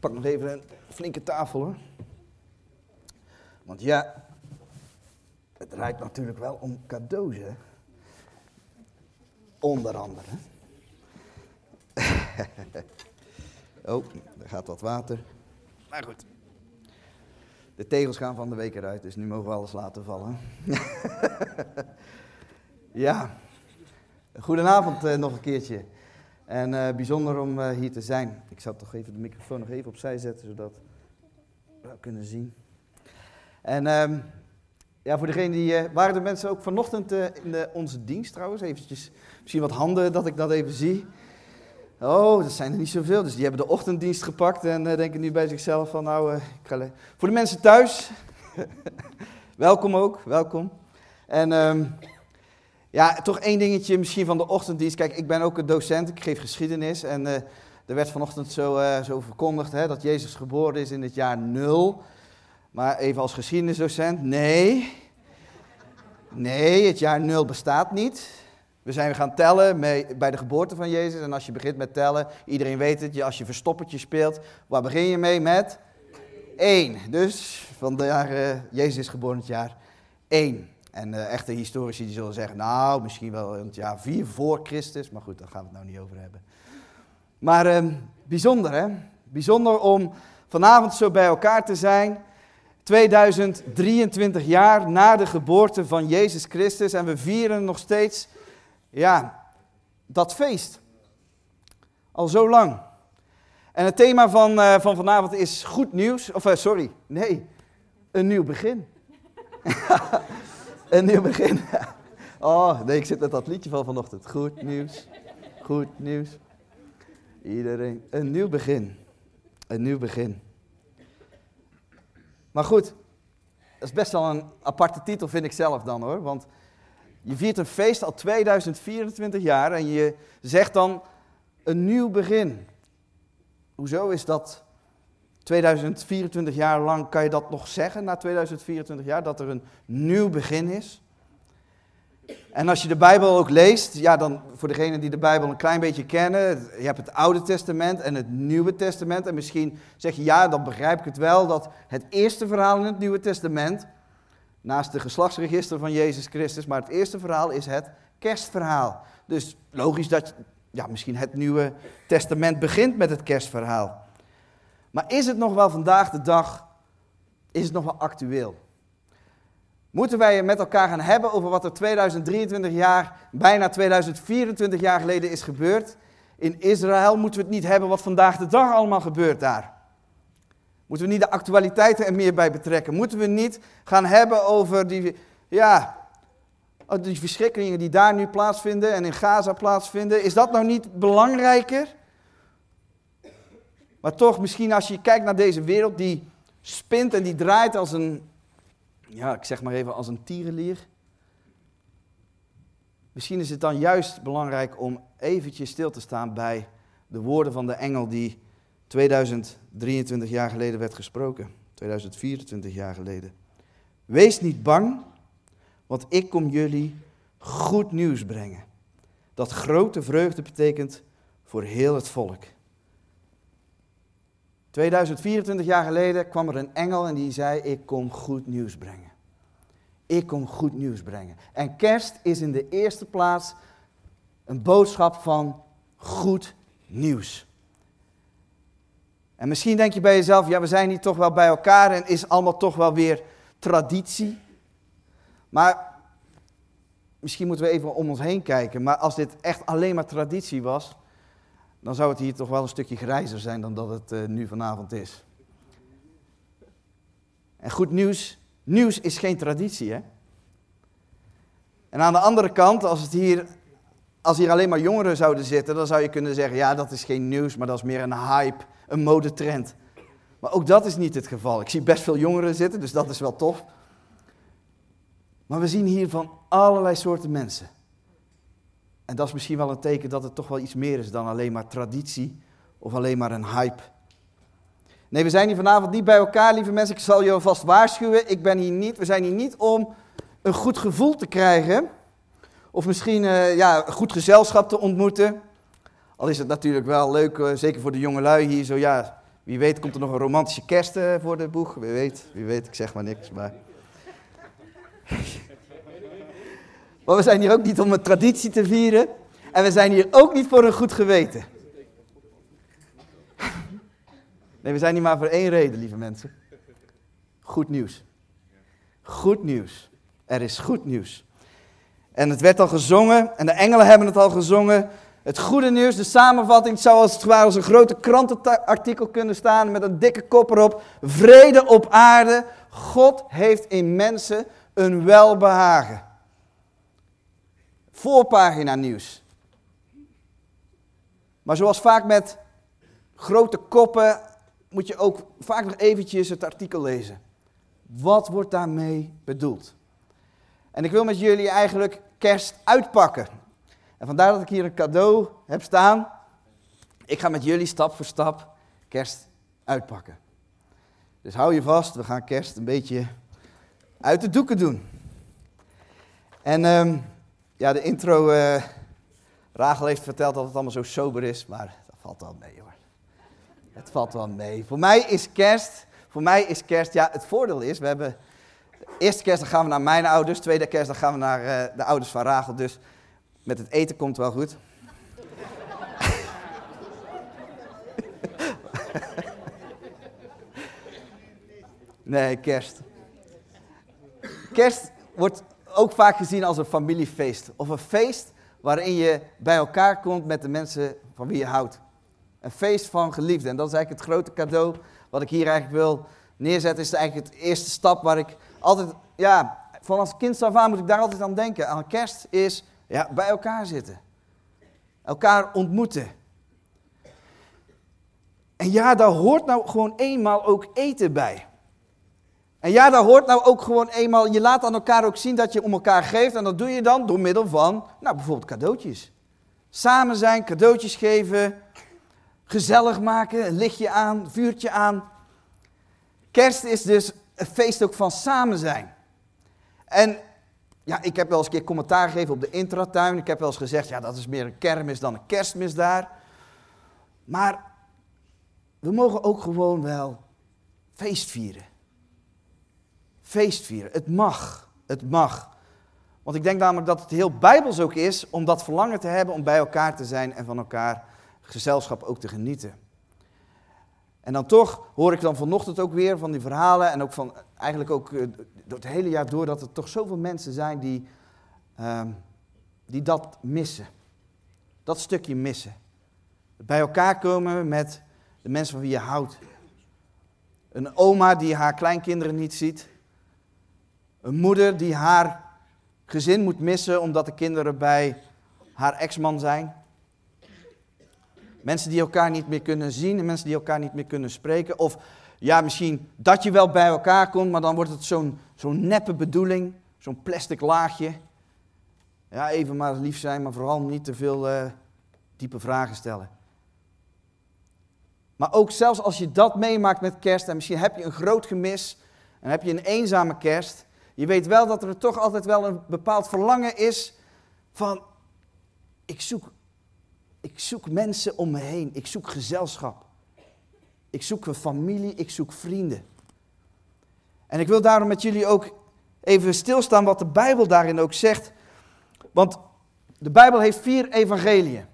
Pak nog even een flinke tafel hoor. Want ja, het draait natuurlijk wel om cadeaus hè. Onder andere. oh, er gaat wat water. Maar goed. De tegels gaan van de week eruit, dus nu mogen we alles laten vallen. ja, goedenavond uh, nog een keertje. En uh, bijzonder om uh, hier te zijn. Ik zal toch even de microfoon nog even opzij zetten, zodat we kunnen zien. En um, ja, voor degene die... waren er mensen ook vanochtend in de, onze dienst trouwens? Eventjes, misschien wat handen dat ik dat even zie. Oh, dat zijn er niet zoveel. Dus die hebben de ochtenddienst gepakt en denken nu bij zichzelf van nou, voor de mensen thuis, welkom ook, welkom. En um, ja, toch één dingetje misschien van de ochtenddienst. Kijk, ik ben ook een docent, ik geef geschiedenis en uh, er werd vanochtend zo, zo verkondigd hè, dat Jezus geboren is in het jaar nul. Maar even als geschiedenisdocent, nee. Nee, het jaar nul bestaat niet. We zijn gaan tellen bij de geboorte van Jezus. En als je begint met tellen, iedereen weet het, als je verstoppertje speelt, waar begin je mee? Met 1. Dus van de jaar, Jezus is geboren het jaar 1. En uh, echte historici die zullen zeggen, nou, misschien wel in het jaar 4 voor Christus. Maar goed, daar gaan we het nou niet over hebben. Maar uh, bijzonder, hè? Bijzonder om vanavond zo bij elkaar te zijn. 2023 jaar na de geboorte van Jezus Christus. En we vieren nog steeds ja, dat feest. Al zo lang. En het thema van, uh, van vanavond is goed nieuws. Of uh, sorry, nee, een nieuw begin. een nieuw begin. oh, nee, ik zit met dat liedje van vanochtend. Goed nieuws, goed nieuws. Iedereen, een nieuw begin. Een nieuw begin. Maar goed, dat is best wel een aparte titel, vind ik zelf dan hoor. Want je viert een feest al 2024 jaar en je zegt dan een nieuw begin. Hoezo is dat 2024 jaar lang, kan je dat nog zeggen na 2024 jaar, dat er een nieuw begin is? En als je de Bijbel ook leest, ja, dan voor degenen die de Bijbel een klein beetje kennen, je hebt het Oude Testament en het Nieuwe Testament. En misschien zeg je, ja, dan begrijp ik het wel, dat het eerste verhaal in het Nieuwe Testament, Naast de geslachtsregister van Jezus Christus. Maar het eerste verhaal is het kerstverhaal. Dus logisch dat ja, misschien het Nieuwe Testament begint met het kerstverhaal. Maar is het nog wel vandaag de dag, is het nog wel actueel? Moeten wij het met elkaar gaan hebben over wat er 2023 jaar, bijna 2024 jaar geleden is gebeurd? In Israël moeten we het niet hebben wat vandaag de dag allemaal gebeurt daar. Moeten we niet de actualiteiten er meer bij betrekken? Moeten we niet gaan hebben over die, ja, oh, die verschrikkelingen die daar nu plaatsvinden en in Gaza plaatsvinden? Is dat nou niet belangrijker? Maar toch, misschien als je kijkt naar deze wereld die spint en die draait als een, ja, ik zeg maar even als een tierenlier. Misschien is het dan juist belangrijk om eventjes stil te staan bij de woorden van de engel die 2023 jaar geleden werd gesproken. 2024 jaar geleden. Wees niet bang, want ik kom jullie goed nieuws brengen. Dat grote vreugde betekent voor heel het volk. 2024 jaar geleden kwam er een engel en die zei: Ik kom goed nieuws brengen. Ik kom goed nieuws brengen. En kerst is in de eerste plaats een boodschap van goed nieuws. En misschien denk je bij jezelf, ja, we zijn hier toch wel bij elkaar en is allemaal toch wel weer traditie. Maar misschien moeten we even om ons heen kijken. Maar als dit echt alleen maar traditie was, dan zou het hier toch wel een stukje grijzer zijn dan dat het uh, nu vanavond is. En goed nieuws, nieuws is geen traditie, hè? En aan de andere kant, als, het hier, als hier alleen maar jongeren zouden zitten, dan zou je kunnen zeggen, ja, dat is geen nieuws, maar dat is meer een hype een modetrend. Maar ook dat is niet het geval. Ik zie best veel jongeren zitten, dus dat is wel tof. Maar we zien hier van allerlei soorten mensen. En dat is misschien wel een teken dat het toch wel iets meer is dan alleen maar traditie of alleen maar een hype. Nee, we zijn hier vanavond niet bij elkaar, lieve mensen. Ik zal je alvast waarschuwen. Ik ben hier niet, we zijn hier niet om een goed gevoel te krijgen. Of misschien uh, ja, een goed gezelschap te ontmoeten. Al is het natuurlijk wel leuk, eh, zeker voor de jonge lui hier, zo ja, Wie weet komt er nog een romantische kerst eh, voor de boeg. Wie weet, wie weet, ik zeg maar niks. Maar... maar we zijn hier ook niet om een traditie te vieren. En we zijn hier ook niet voor een goed geweten. Nee, we zijn hier maar voor één reden, lieve mensen. Goed nieuws. Goed nieuws. Er is goed nieuws. En het werd al gezongen, en de engelen hebben het al gezongen. Het goede nieuws, de samenvatting, zou als het ware als een grote krantenartikel kunnen staan met een dikke kop erop. Vrede op aarde. God heeft in mensen een welbehagen. Voorpagina nieuws. Maar zoals vaak met grote koppen moet je ook vaak nog eventjes het artikel lezen. Wat wordt daarmee bedoeld? En ik wil met jullie eigenlijk kerst uitpakken. En vandaar dat ik hier een cadeau heb staan. Ik ga met jullie stap voor stap kerst uitpakken. Dus hou je vast, we gaan kerst een beetje uit de doeken doen. En um, ja, de intro, uh, heeft verteld dat het allemaal zo sober is, maar dat valt wel mee hoor. Het valt wel mee. Voor mij is kerst, voor mij is kerst, ja het voordeel is, we hebben, eerste kerst dan gaan we naar mijn ouders, tweede kerst dan gaan we naar uh, de ouders van Rachel, dus met het eten komt wel goed. nee, kerst. Kerst wordt ook vaak gezien als een familiefeest. Of een feest waarin je bij elkaar komt met de mensen van wie je houdt. Een feest van geliefden. En dat is eigenlijk het grote cadeau wat ik hier eigenlijk wil neerzetten. Is eigenlijk het eerste stap waar ik altijd, ja, vanaf kind af aan moet ik daar altijd aan denken. Aan kerst is ja, bij elkaar zitten. Elkaar ontmoeten. En ja, daar hoort nou gewoon eenmaal ook eten bij. En ja, daar hoort nou ook gewoon eenmaal, je laat aan elkaar ook zien dat je om elkaar geeft. En dat doe je dan door middel van, nou bijvoorbeeld cadeautjes. Samen zijn, cadeautjes geven, gezellig maken, een lichtje aan, vuurtje aan. Kerst is dus een feest ook van samen zijn. En ja, ik heb wel eens een keer commentaar gegeven op de intratuin. Ik heb wel eens gezegd, ja, dat is meer een kermis dan een kerstmis daar. Maar we mogen ook gewoon wel feest vieren. Feest vieren. Het mag. Het mag. Want ik denk namelijk dat het heel bijbels ook is om dat verlangen te hebben om bij elkaar te zijn en van elkaar gezelschap ook te genieten. En dan toch hoor ik dan vanochtend ook weer van die verhalen en ook van eigenlijk ook eh, door het hele jaar door dat er toch zoveel mensen zijn die, ehm, die dat missen. Dat stukje missen. Bij elkaar komen met de mensen van wie je houdt. Een oma die haar kleinkinderen niet ziet. Een moeder die haar gezin moet missen omdat de kinderen bij haar ex-man zijn. Mensen die elkaar niet meer kunnen zien en mensen die elkaar niet meer kunnen spreken. Of ja, misschien dat je wel bij elkaar komt, maar dan wordt het zo'n neppe bedoeling, zo'n plastic laagje. Ja, even maar lief zijn, maar vooral niet te veel uh, diepe vragen stellen. Maar ook zelfs als je dat meemaakt met kerst en misschien heb je een groot gemis en heb je een eenzame kerst, je weet wel dat er toch altijd wel een bepaald verlangen is van ik zoek, ik zoek mensen om me heen, ik zoek gezelschap. Ik zoek een familie, ik zoek vrienden. En ik wil daarom met jullie ook even stilstaan wat de Bijbel daarin ook zegt. Want de Bijbel heeft vier evangeliën.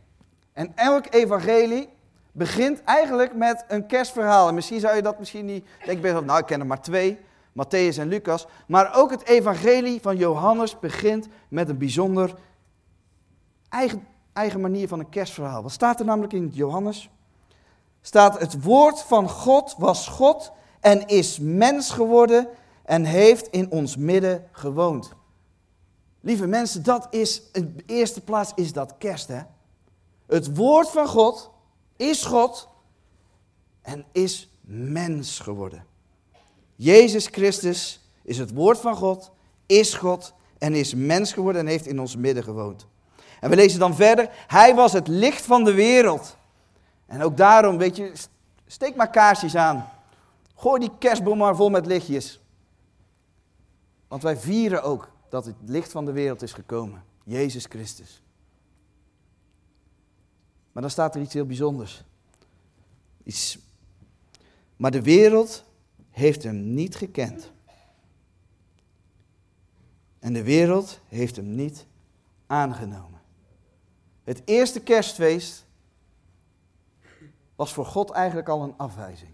En elk evangelie begint eigenlijk met een kerstverhaal. En misschien zou je dat misschien niet denken, nou ik ken er maar twee, Matthäus en Lucas. Maar ook het evangelie van Johannes begint met een bijzonder eigen, eigen manier van een kerstverhaal. Wat staat er namelijk in Johannes? staat het woord van God was God en is mens geworden en heeft in ons midden gewoond. Lieve mensen, dat is, in eerste plaats is dat kerst hè. Het woord van God is God en is mens geworden. Jezus Christus is het woord van God, is God en is mens geworden en heeft in ons midden gewoond. En we lezen dan verder, hij was het licht van de wereld. En ook daarom, weet je, steek maar kaarsjes aan. Gooi die kerstboom maar vol met lichtjes. Want wij vieren ook dat het licht van de wereld is gekomen. Jezus Christus. Maar dan staat er iets heel bijzonders. Maar de wereld heeft hem niet gekend. En de wereld heeft hem niet aangenomen. Het eerste kerstfeest was voor God eigenlijk al een afwijzing.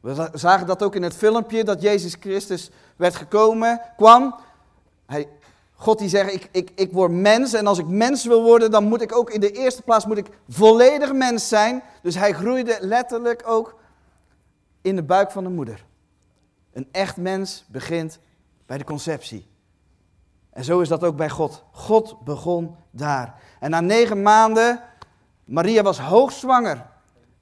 We zagen dat ook in het filmpje dat Jezus Christus werd gekomen, kwam. Hij, God die zegt, ik, ik, ik word mens en als ik mens wil worden, dan moet ik ook in de eerste plaats moet ik volledig mens zijn. Dus hij groeide letterlijk ook in de buik van de moeder. Een echt mens begint bij de conceptie. En zo is dat ook bij God. God begon daar. En na negen maanden, Maria was hoogzwanger,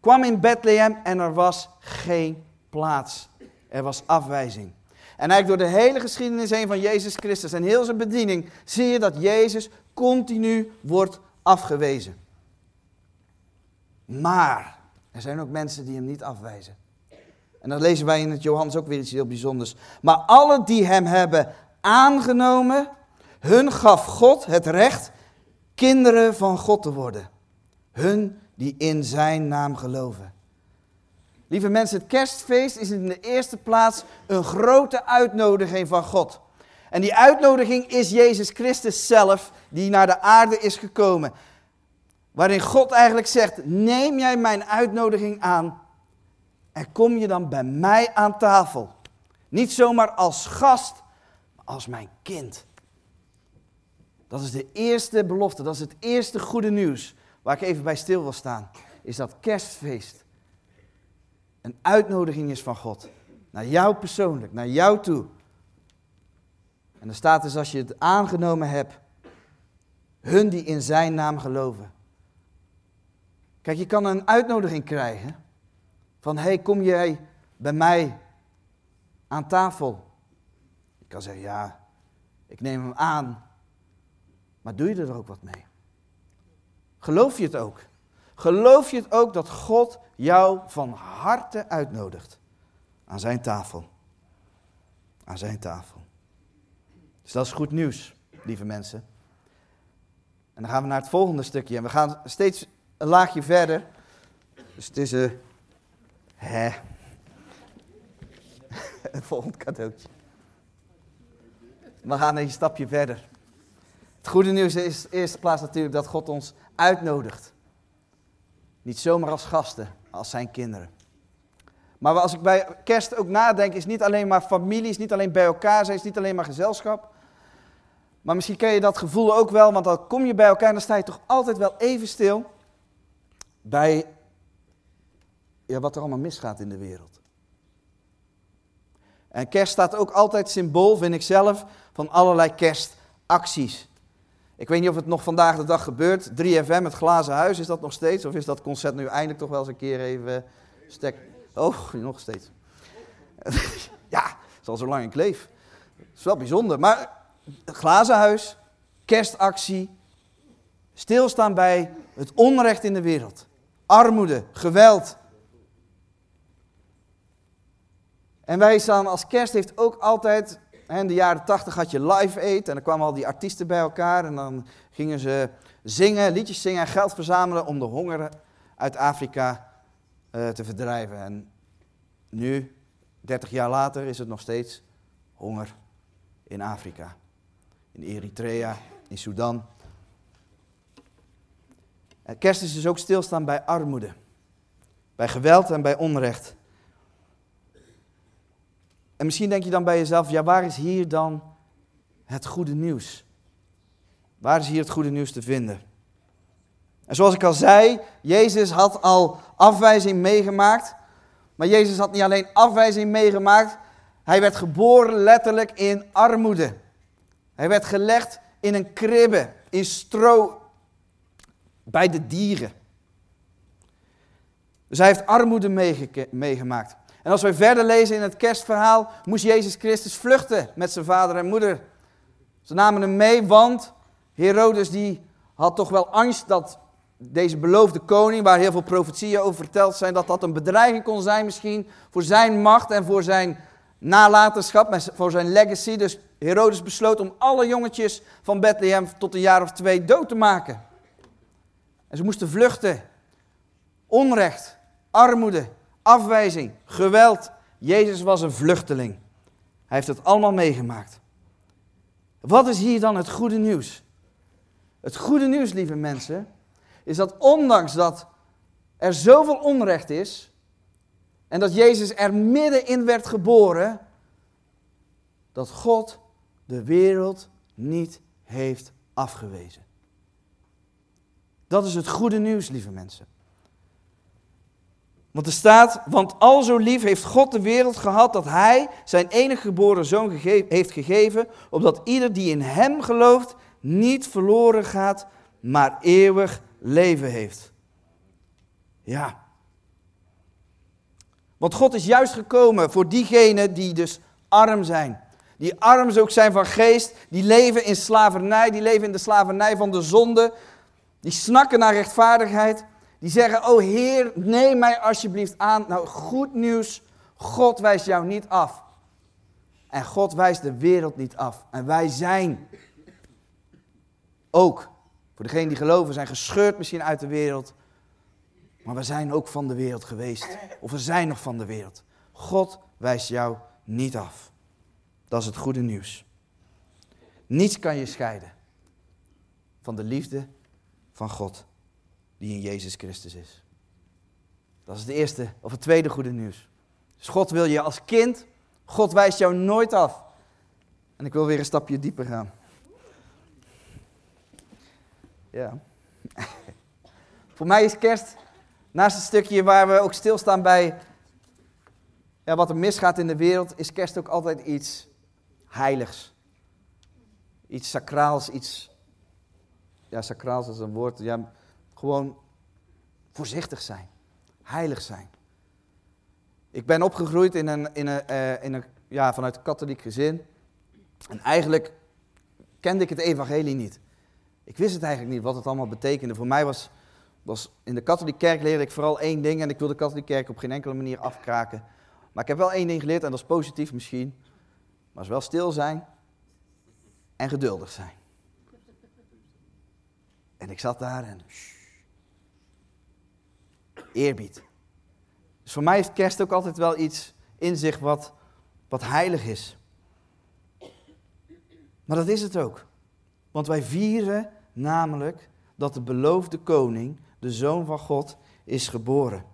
kwam in Bethlehem en er was geen plaats. Er was afwijzing. En eigenlijk door de hele geschiedenis heen van Jezus Christus en heel zijn bediening zie je dat Jezus continu wordt afgewezen. Maar er zijn ook mensen die hem niet afwijzen. En dat lezen wij in het Johannes ook weer iets heel bijzonders. Maar alle die hem hebben aangenomen, hun gaf God het recht kinderen van God te worden. Hun die in zijn naam geloven. Lieve mensen, het kerstfeest is in de eerste plaats een grote uitnodiging van God. En die uitnodiging is Jezus Christus zelf, die naar de aarde is gekomen. Waarin God eigenlijk zegt, neem jij mijn uitnodiging aan en kom je dan bij mij aan tafel. Niet zomaar als gast, maar als mijn kind. Dat is de eerste belofte, dat is het eerste goede nieuws waar ik even bij stil wil staan. Is dat kerstfeest een uitnodiging is van God. Naar jou persoonlijk, naar jou toe. En er staat dus als je het aangenomen hebt, hun die in zijn naam geloven. Kijk, je kan een uitnodiging krijgen van, hey, kom jij bij mij aan tafel? Ik kan zeggen, ja, ik neem hem aan, maar doe je er ook wat mee? Geloof je het ook? Geloof je het ook dat God jou van harte uitnodigt aan zijn tafel? Aan zijn tafel. Dus dat is goed nieuws, lieve mensen. En dan gaan we naar het volgende stukje. En we gaan steeds een laagje verder. Dus het is een. Hè. Het volgende cadeautje. We gaan een stapje verder. Het goede nieuws is in eerste plaats natuurlijk dat God ons uitnodigt. Niet zomaar als gasten, als zijn kinderen. Maar als ik bij kerst ook nadenk, is niet alleen maar familie, is niet alleen bij elkaar zijn, is niet alleen maar gezelschap. Maar misschien ken je dat gevoel ook wel, want dan kom je bij elkaar en dan sta je toch altijd wel even stil bij ja, wat er allemaal misgaat in de wereld. En kerst staat ook altijd symbool, vind ik zelf, van allerlei kerstacties. Ik weet niet of het nog vandaag de dag gebeurt. 3FM, het glazen huis, is dat nog steeds? Of is dat concert nu eindelijk toch wel eens een keer even stek? Oh, nog steeds. ja, het is al zo lang ik leef. Het is wel bijzonder. Maar glazen huis, kerstactie, stilstaan bij het onrecht in de wereld. Armoede, geweld. En wij staan als kerst heeft ook altijd in de jaren tachtig had je Live Aid en dan kwamen al die artiesten bij elkaar en dan gingen ze zingen, liedjes zingen en geld verzamelen om de honger uit Afrika uh, te verdrijven. En nu, 30 jaar later, is het nog steeds honger in Afrika. In Eritrea, in Sudan. En kerst is dus ook stilstaan bij armoede, bij geweld en bij onrecht. En misschien denk je dan bij jezelf, ja waar is hier dan het goede nieuws? Waar is hier het goede nieuws te vinden? En zoals ik al zei, Jezus had al afwijzing meegemaakt. Maar Jezus had niet alleen afwijzing meegemaakt, hij werd geboren letterlijk in armoede. Hij werd gelegd in een kribbe, in stro, bij de dieren. Dus hij heeft armoede meegemaakt. En als wij verder lezen in het kerstverhaal, moest Jezus Christus vluchten met zijn vader en moeder. Ze namen hem mee, want Herodes die had toch wel angst dat deze beloofde koning, waar heel veel profetieën over verteld zijn, dat dat een bedreiging kon zijn misschien voor zijn macht en voor zijn nalatenschap, voor zijn legacy. Dus Herodes besloot om alle jongetjes van Bethlehem tot een jaar of twee dood te maken. En ze moesten vluchten. Onrecht, armoede, afwijzing, geweld. Jezus was een vluchteling. Hij heeft het allemaal meegemaakt. Wat is hier dan het goede nieuws? Het goede nieuws, lieve mensen, is dat ondanks dat er zoveel onrecht is en dat Jezus er middenin werd geboren, dat God de wereld niet heeft afgewezen. Dat is het goede nieuws, lieve mensen. Want er staat, want al zo lief heeft God de wereld gehad dat Hij zijn enige geboren zoon heeft gegeven, opdat ieder die in Hem gelooft niet verloren gaat, maar eeuwig leven heeft. Ja. Want God is juist gekomen voor diegenen die dus arm zijn. Die arm ook zijn van geest, die leven in slavernij, die leven in de slavernij van de zonde, die snakken naar rechtvaardigheid. Die zeggen, oh Heer, neem mij alsjeblieft aan. Nou, goed nieuws, God wijst jou niet af. En God wijst de wereld niet af. En wij zijn ook, voor degenen die geloven, zijn gescheurd misschien uit de wereld. Maar we zijn ook van de wereld geweest. Of we zijn nog van de wereld. God wijst jou niet af. Dat is het goede nieuws. Niets kan je scheiden van de liefde van God die in Jezus Christus is. Dat is het eerste of het tweede goede nieuws. Dus God wil je als kind, God wijst jou nooit af. En ik wil weer een stapje dieper gaan. Ja. Voor mij is kerst, naast het stukje waar we ook stilstaan bij ja, wat er misgaat in de wereld, is kerst ook altijd iets heiligs. Iets sacraals, iets. Ja, sacraals is een woord. Ja, gewoon voorzichtig zijn, heilig zijn. Ik ben opgegroeid in een, in een, uh, in een, ja, vanuit een katholiek gezin. En eigenlijk kende ik het evangelie niet. Ik wist het eigenlijk niet wat het allemaal betekende. Voor mij was, was in de katholieke kerk leerde ik vooral één ding. En ik wil de katholieke kerk op geen enkele manier afkraken. Maar ik heb wel één ding geleerd en dat is positief misschien. Maar is wel stil zijn en geduldig zijn. En ik zat daar en eerbied. Dus voor mij heeft kerst ook altijd wel iets in zich wat, wat heilig is. Maar dat is het ook. Want wij vieren namelijk dat de beloofde koning, de zoon van God, is geboren.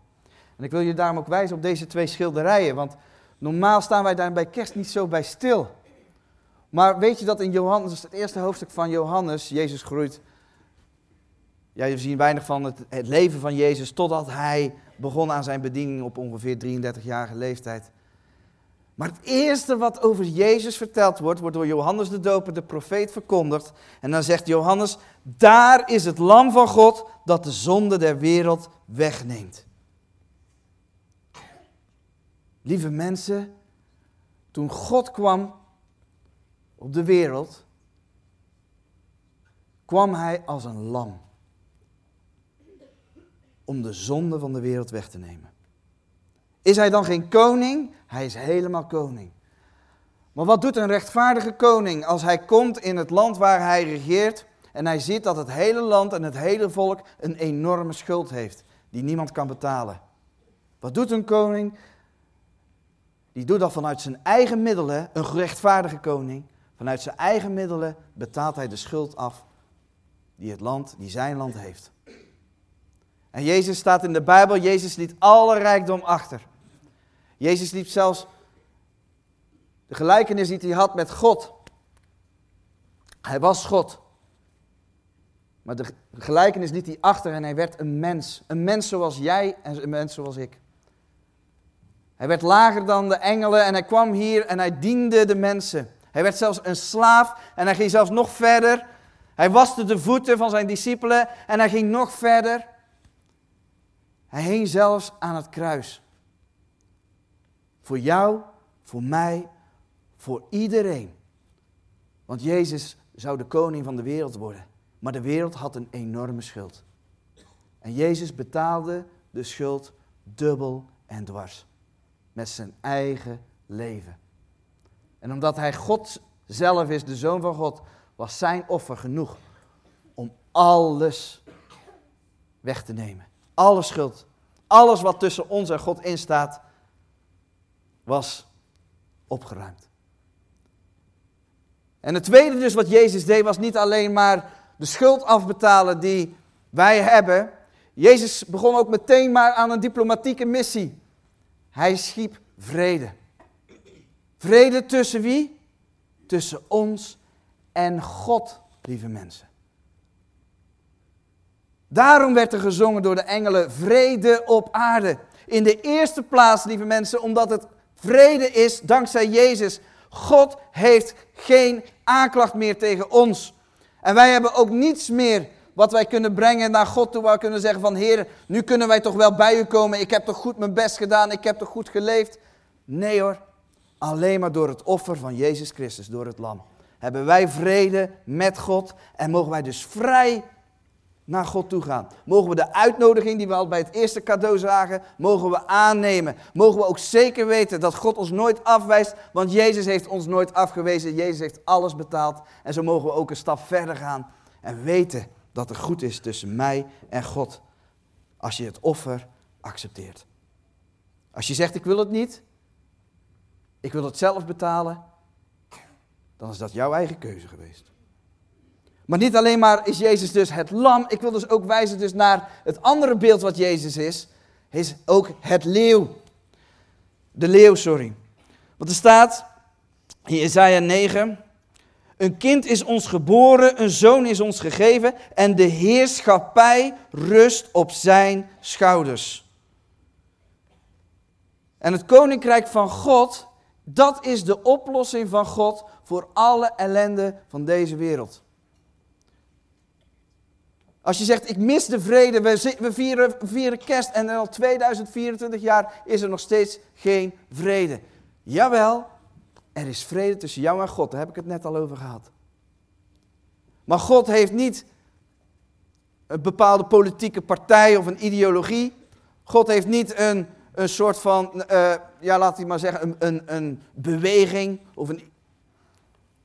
En ik wil je daarom ook wijzen op deze twee schilderijen, want normaal staan wij daar bij kerst niet zo bij stil. Maar weet je dat in Johannes, het eerste hoofdstuk van Johannes, Jezus groeit ja, we zien weinig van het, het, leven van Jezus totdat hij begon aan zijn bediening op ongeveer 33-jarige leeftijd. Maar het eerste wat over Jezus verteld wordt, wordt door Johannes de Doper, de profeet, verkondigd. En dan zegt Johannes, daar is het lam van God dat de zonde der wereld wegneemt. Lieve mensen, toen God kwam op de wereld, kwam hij als een lam om de zonde van de wereld weg te nemen. Is hij dan geen koning? Hij is helemaal koning. Maar wat doet een rechtvaardige koning als hij komt in het land waar hij regeert en hij ziet dat het hele land en het hele volk een enorme schuld heeft die niemand kan betalen? Wat doet een koning? Die doet dat vanuit zijn eigen middelen, een gerechtvaardige koning. Vanuit zijn eigen middelen betaalt hij de schuld af die het land, die zijn land heeft. En Jezus staat in de Bijbel, Jezus liet alle rijkdom achter. Jezus liet zelfs de gelijkenis die hij had met God. Hij was God. Maar de gelijkenis liet hij achter en hij werd een mens. Een mens zoals jij en een mens zoals ik. Hij werd lager dan de engelen en hij kwam hier en hij diende de mensen. Hij werd zelfs een slaaf en hij ging zelfs nog verder. Hij waste de voeten van zijn discipelen en hij ging nog verder. Hij hing zelfs aan het kruis. Voor jou, voor mij, voor iedereen. Want Jezus zou de koning van de wereld worden. Maar de wereld had een enorme schuld. En Jezus betaalde de schuld dubbel en dwars. Met zijn eigen leven. En omdat hij God zelf is, de zoon van God, was zijn offer genoeg om alles weg te nemen. Alle schuld Alles wat tussen ons en God instaat, was opgeruimd. En het tweede dus wat Jezus deed, was niet alleen maar de schuld afbetalen die wij hebben. Jezus begon ook meteen maar aan een diplomatieke missie. Hij schiep vrede. Vrede tussen wie? Tussen ons en God, lieve mensen. Daarom werd er gezongen door de engelen vrede op aarde. In de eerste plaats, lieve mensen, omdat het vrede is dankzij Jezus. God heeft geen aanklacht meer tegen ons. En wij hebben ook niets meer wat wij kunnen brengen naar God toe. Waar we kunnen zeggen van Heer, nu kunnen wij toch wel bij u komen. Ik heb toch goed mijn best gedaan. Ik heb toch goed geleefd. Nee hoor, alleen maar door het offer van Jezus Christus, door het lam. Hebben wij vrede met God en mogen wij dus vrij naar God toe gaan. Mogen we de uitnodiging die we al bij het eerste cadeau zagen, mogen we aannemen. Mogen we ook zeker weten dat God ons nooit afwijst, want Jezus heeft ons nooit afgewezen. Jezus heeft alles betaald. En zo mogen we ook een stap verder gaan en weten dat het goed is tussen mij en God. Als je het offer accepteert. Als je zegt ik wil het niet, ik wil het zelf betalen, dan is dat jouw eigen keuze geweest. Maar niet alleen maar is Jezus dus het lam. Ik wil dus ook wijzen dus naar het andere beeld wat Jezus is. Is ook het leeuw. De leeuw, sorry. Want er staat in Isaiah 9. Een kind is ons geboren, een zoon is ons gegeven en de heerschappij rust op zijn schouders. En het koninkrijk van God, dat is de oplossing van God voor alle ellende van deze wereld. Als je zegt, ik mis de vrede, we, vieren, vieren kerst en al 2024 jaar is er nog steeds geen vrede. Jawel, er is vrede tussen jou en God, daar heb ik het net al over gehad. Maar God heeft niet een bepaalde politieke partij of een ideologie. God heeft niet een, een soort van, uh, ja laat ik maar zeggen, een, een, een beweging of, een,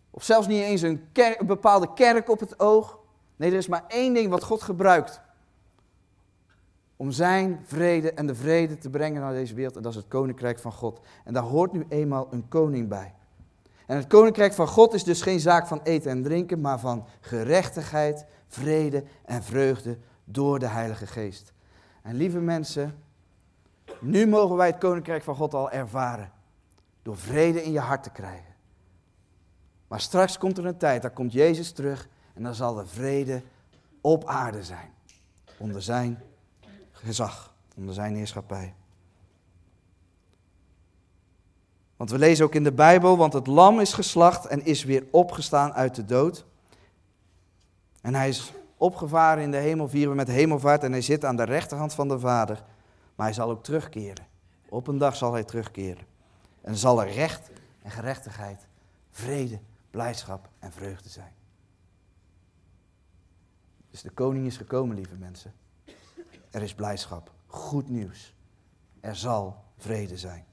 of zelfs niet eens een bepaalde kerk op het oog. Nee, er is maar één ding wat God gebruikt om zijn vrede en de vrede te brengen naar deze wereld. En dat is het koninkrijk van God. En daar hoort nu eenmaal een koning bij. En het koninkrijk van God is dus geen zaak van eten en drinken, maar van gerechtigheid, vrede en vreugde door de Heilige Geest. En lieve mensen, nu mogen wij het koninkrijk van God al ervaren. Door vrede in je hart te krijgen. Maar straks komt er een tijd, daar komt Jezus terug en dan zal de vrede op aarde zijn. Onder zijn gezag, onder zijn heerschappij. Want we lezen ook in de Bijbel, want het lam is geslacht en is weer opgestaan uit de dood. En hij is opgevaren in de hemel, vieren we met hemelvaart en hij zit aan de rechterhand van de Vader. Maar hij zal ook terugkeren. Op een dag zal hij terugkeren. En zal er recht en gerechtigheid, vrede, blijdschap en vreugde zijn. Dus de koning is gekomen, lieve mensen. Er is blijdschap, goed nieuws. Er zal vrede zijn.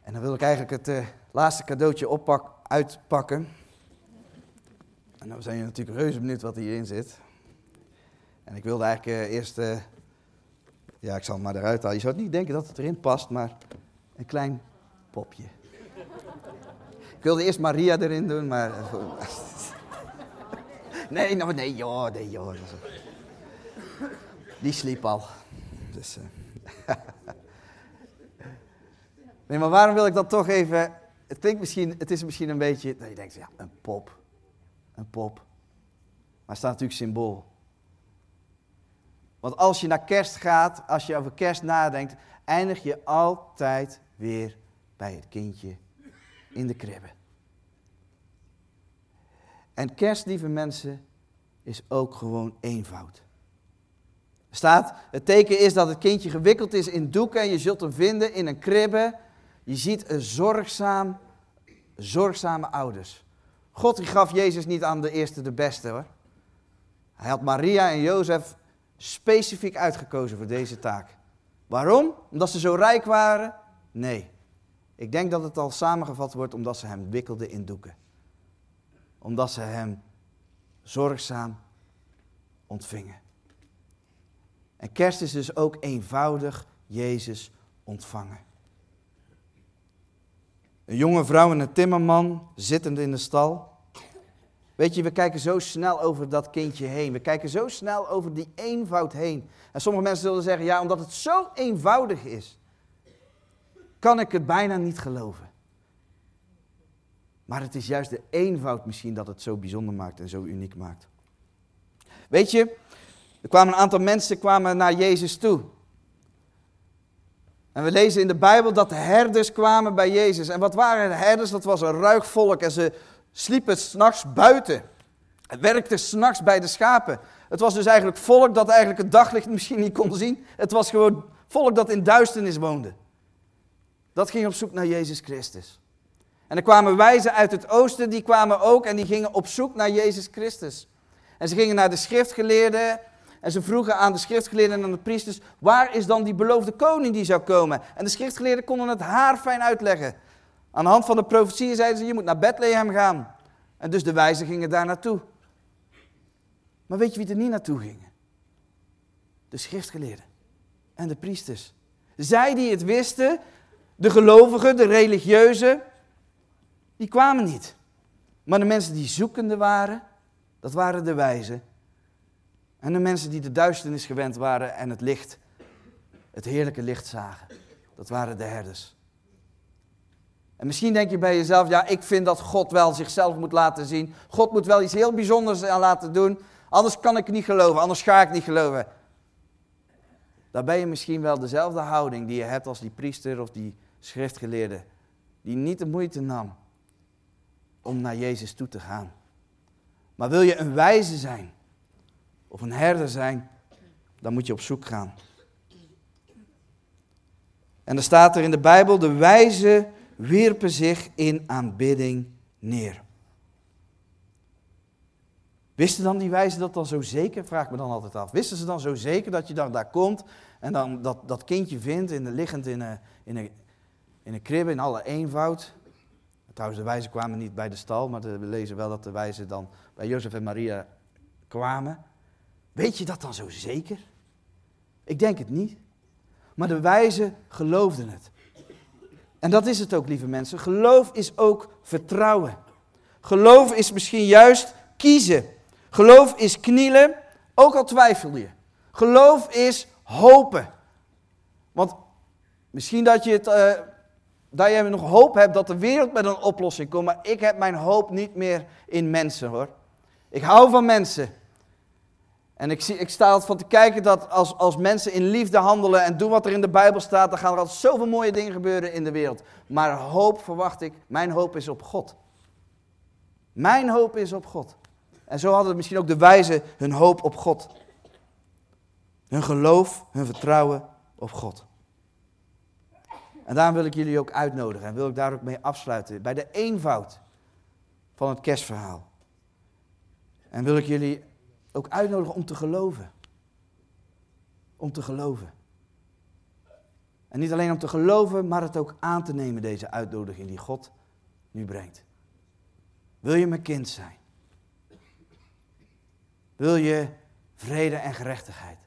En dan wil ik eigenlijk het uh, laatste cadeautje oppak, uitpakken. En dan zijn je natuurlijk reuze benieuwd wat hierin zit. En ik wilde eigenlijk uh, eerst, uh, ja ik zal het maar eruit halen. Je zou het niet denken dat het erin past, maar een klein popje. Ik wilde eerst Maria erin doen, maar... Nee, nou, nee, joh, nee, joh. Die sliep al. Dus, uh. nee, maar waarom wil ik dat toch even... Het misschien, het is misschien een beetje, dat je denkt, ja, een pop. Een pop. Maar het staat natuurlijk symbool. Want als je naar kerst gaat, als je over kerst nadenkt, eindig je altijd weer bij het kindje in de kribbe. En kerst, lieve mensen, is ook gewoon eenvoud. Er staat, het teken is dat het kindje gewikkeld is in doeken en je zult hem vinden in een kribbe. Je ziet een zorgzaam, zorgzame ouders. God die gaf Jezus niet aan de eerste de beste hoor. Hij had Maria en Jozef specifiek uitgekozen voor deze taak. Waarom? Omdat ze zo rijk waren? Nee. Ik denk dat het al samengevat wordt omdat ze hem wikkelden in doeken omdat ze hem zorgzaam ontvingen. En kerst is dus ook eenvoudig Jezus ontvangen. Een jonge vrouw en een timmerman zittend in de stal. Weet je, we kijken zo snel over dat kindje heen. We kijken zo snel over die eenvoud heen. En sommige mensen zullen zeggen, ja, omdat het zo eenvoudig is, kan ik het bijna niet geloven. Maar het is juist de eenvoud misschien dat het zo bijzonder maakt en zo uniek maakt. Weet je, er kwamen een aantal mensen kwamen naar Jezus toe. En we lezen in de Bijbel dat de herders kwamen bij Jezus. En wat waren de herders? Dat was een ruig volk en ze sliepen s'nachts buiten. Het werkte s'nachts bij de schapen. Het was dus eigenlijk volk dat eigenlijk het daglicht misschien niet kon zien. Het was gewoon volk dat in duisternis woonde. Dat ging op zoek naar Jezus Christus. En er kwamen wijzen uit het oosten, die kwamen ook en die gingen op zoek naar Jezus Christus. En ze gingen naar de schriftgeleerden en ze vroegen aan de schriftgeleerden en aan de priesters, waar is dan die beloofde koning die zou komen? En de schriftgeleerden konden het haar fijn uitleggen. Aan de hand van de profetieën zeiden ze, je moet naar Bethlehem gaan. En dus de wijzen gingen daar naartoe. Maar weet je wie er niet naartoe gingen? De schriftgeleerden en de priesters. Zij die het wisten, de gelovigen, de religieuzen, die kwamen niet. Maar de mensen die zoekende waren, dat waren de wijzen. En de mensen die de duisternis gewend waren en het licht, het heerlijke licht zagen, dat waren de herders. En misschien denk je bij jezelf, ja, ik vind dat God wel zichzelf moet laten zien. God moet wel iets heel bijzonders aan laten doen. Anders kan ik niet geloven, anders ga ik niet geloven. Dan ben je misschien wel dezelfde houding die je hebt als die priester of die schriftgeleerde. Die niet de moeite nam om naar Jezus toe te gaan. Maar wil je een wijze zijn of een herder zijn, dan moet je op zoek gaan. En er staat er in de Bijbel, de wijze wierpen zich in aanbidding neer. Wisten dan die wijzen dat dan zo zeker? Vraag me dan altijd af. Wisten ze dan zo zeker dat je dan daar komt en dan dat, dat kindje vindt, in liggend in een, in, een, in een kribbe in alle eenvoud? Trouwens, de wijzen kwamen niet bij de stal, maar we lezen wel dat de wijzen dan bij Jozef en Maria kwamen. Weet je dat dan zo zeker? Ik denk het niet. Maar de wijzen geloofden het. En dat is het ook, lieve mensen. Geloof is ook vertrouwen. Geloof is misschien juist kiezen. Geloof is knielen, ook al twijfel je. Geloof is hopen. Want misschien dat je, het, uh, dat je nog hoop hebt dat de wereld met een oplossing komt, maar ik heb mijn hoop niet meer in mensen hoor. Ik hou van mensen. En ik, zie, ik sta altijd van te kijken dat als, als mensen in liefde handelen en doen wat er in de Bijbel staat, dan gaan er altijd zoveel mooie dingen gebeuren in de wereld. Maar hoop verwacht ik, mijn hoop is op God. Mijn hoop is op God. En zo hadden misschien ook de wijzen hun hoop op God. Hun geloof, hun vertrouwen op God. En daarom wil ik jullie ook uitnodigen en wil ik daar ook mee afsluiten. Bij de eenvoud van het kerstverhaal. En wil ik jullie ook uitnodigen om te geloven. Om te geloven. En niet alleen om te geloven, maar het ook aan te nemen, deze uitnodiging die God nu brengt. Wil je mijn kind zijn? Wil je vrede en gerechtigheid?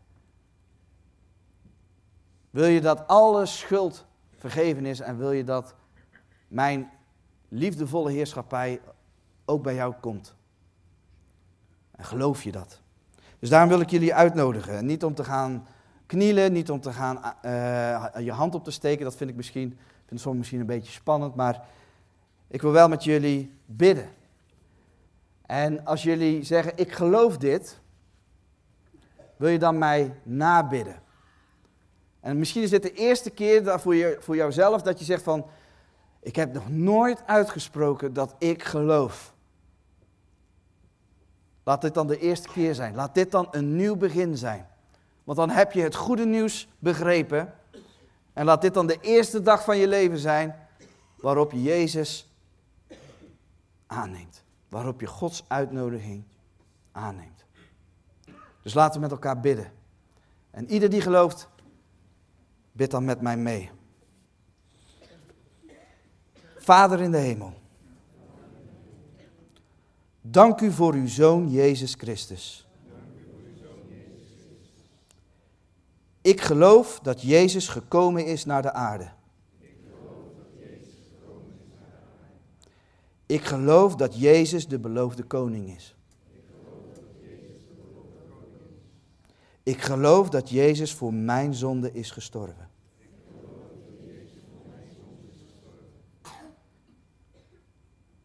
Wil je dat alle schuld vergeven is en wil je dat mijn liefdevolle heerschappij ook bij jou komt? En geloof je dat? Dus daarom wil ik jullie uitnodigen. Niet om te gaan knielen, niet om te gaan uh, je hand op te steken. Dat vind ik misschien, vind soms misschien een beetje spannend. Maar ik wil wel met jullie bidden. En als jullie zeggen, ik geloof dit, wil je dan mij nabidden? En misschien is dit de eerste keer voor, je, voor jouzelf dat je zegt van, ik heb nog nooit uitgesproken dat ik geloof. Laat dit dan de eerste keer zijn. Laat dit dan een nieuw begin zijn. Want dan heb je het goede nieuws begrepen. En laat dit dan de eerste dag van je leven zijn waarop je Jezus aanneemt. Waarop je Gods uitnodiging aanneemt. Dus laten we met elkaar bidden. En ieder die gelooft, bid dan met mij mee. Vader in de hemel. Dank u voor uw Zoon Jezus Christus. Ik geloof dat Jezus gekomen is naar de aarde. Ik geloof dat Jezus de beloofde koning is. Ik geloof dat Jezus voor mijn zonde is gestorven.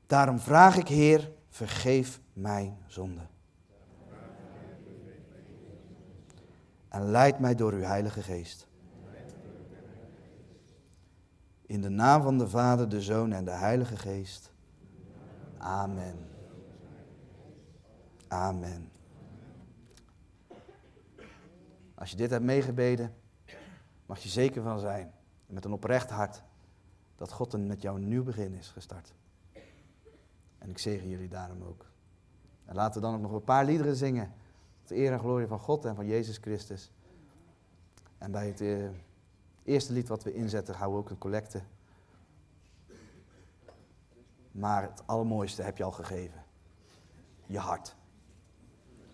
Daarom vraag ik, Heer, vergeef mijn zonde. En leid mij door uw Heilige Geest. In de naam van de Vader, de Zoon en de Heilige Geest. Amen. Amen. Als je dit hebt meegebeden, mag je zeker van zijn, met een oprecht hart, dat God een met jou een nieuw begin is gestart. En ik zegen jullie daarom ook. En laten we dan ook nog een paar liederen zingen. Tot eer en glorie van God en van Jezus Christus. En bij het eh, eerste lied wat we inzetten, houden we ook een collecte. Maar het allermooiste heb je al gegeven. Je hart.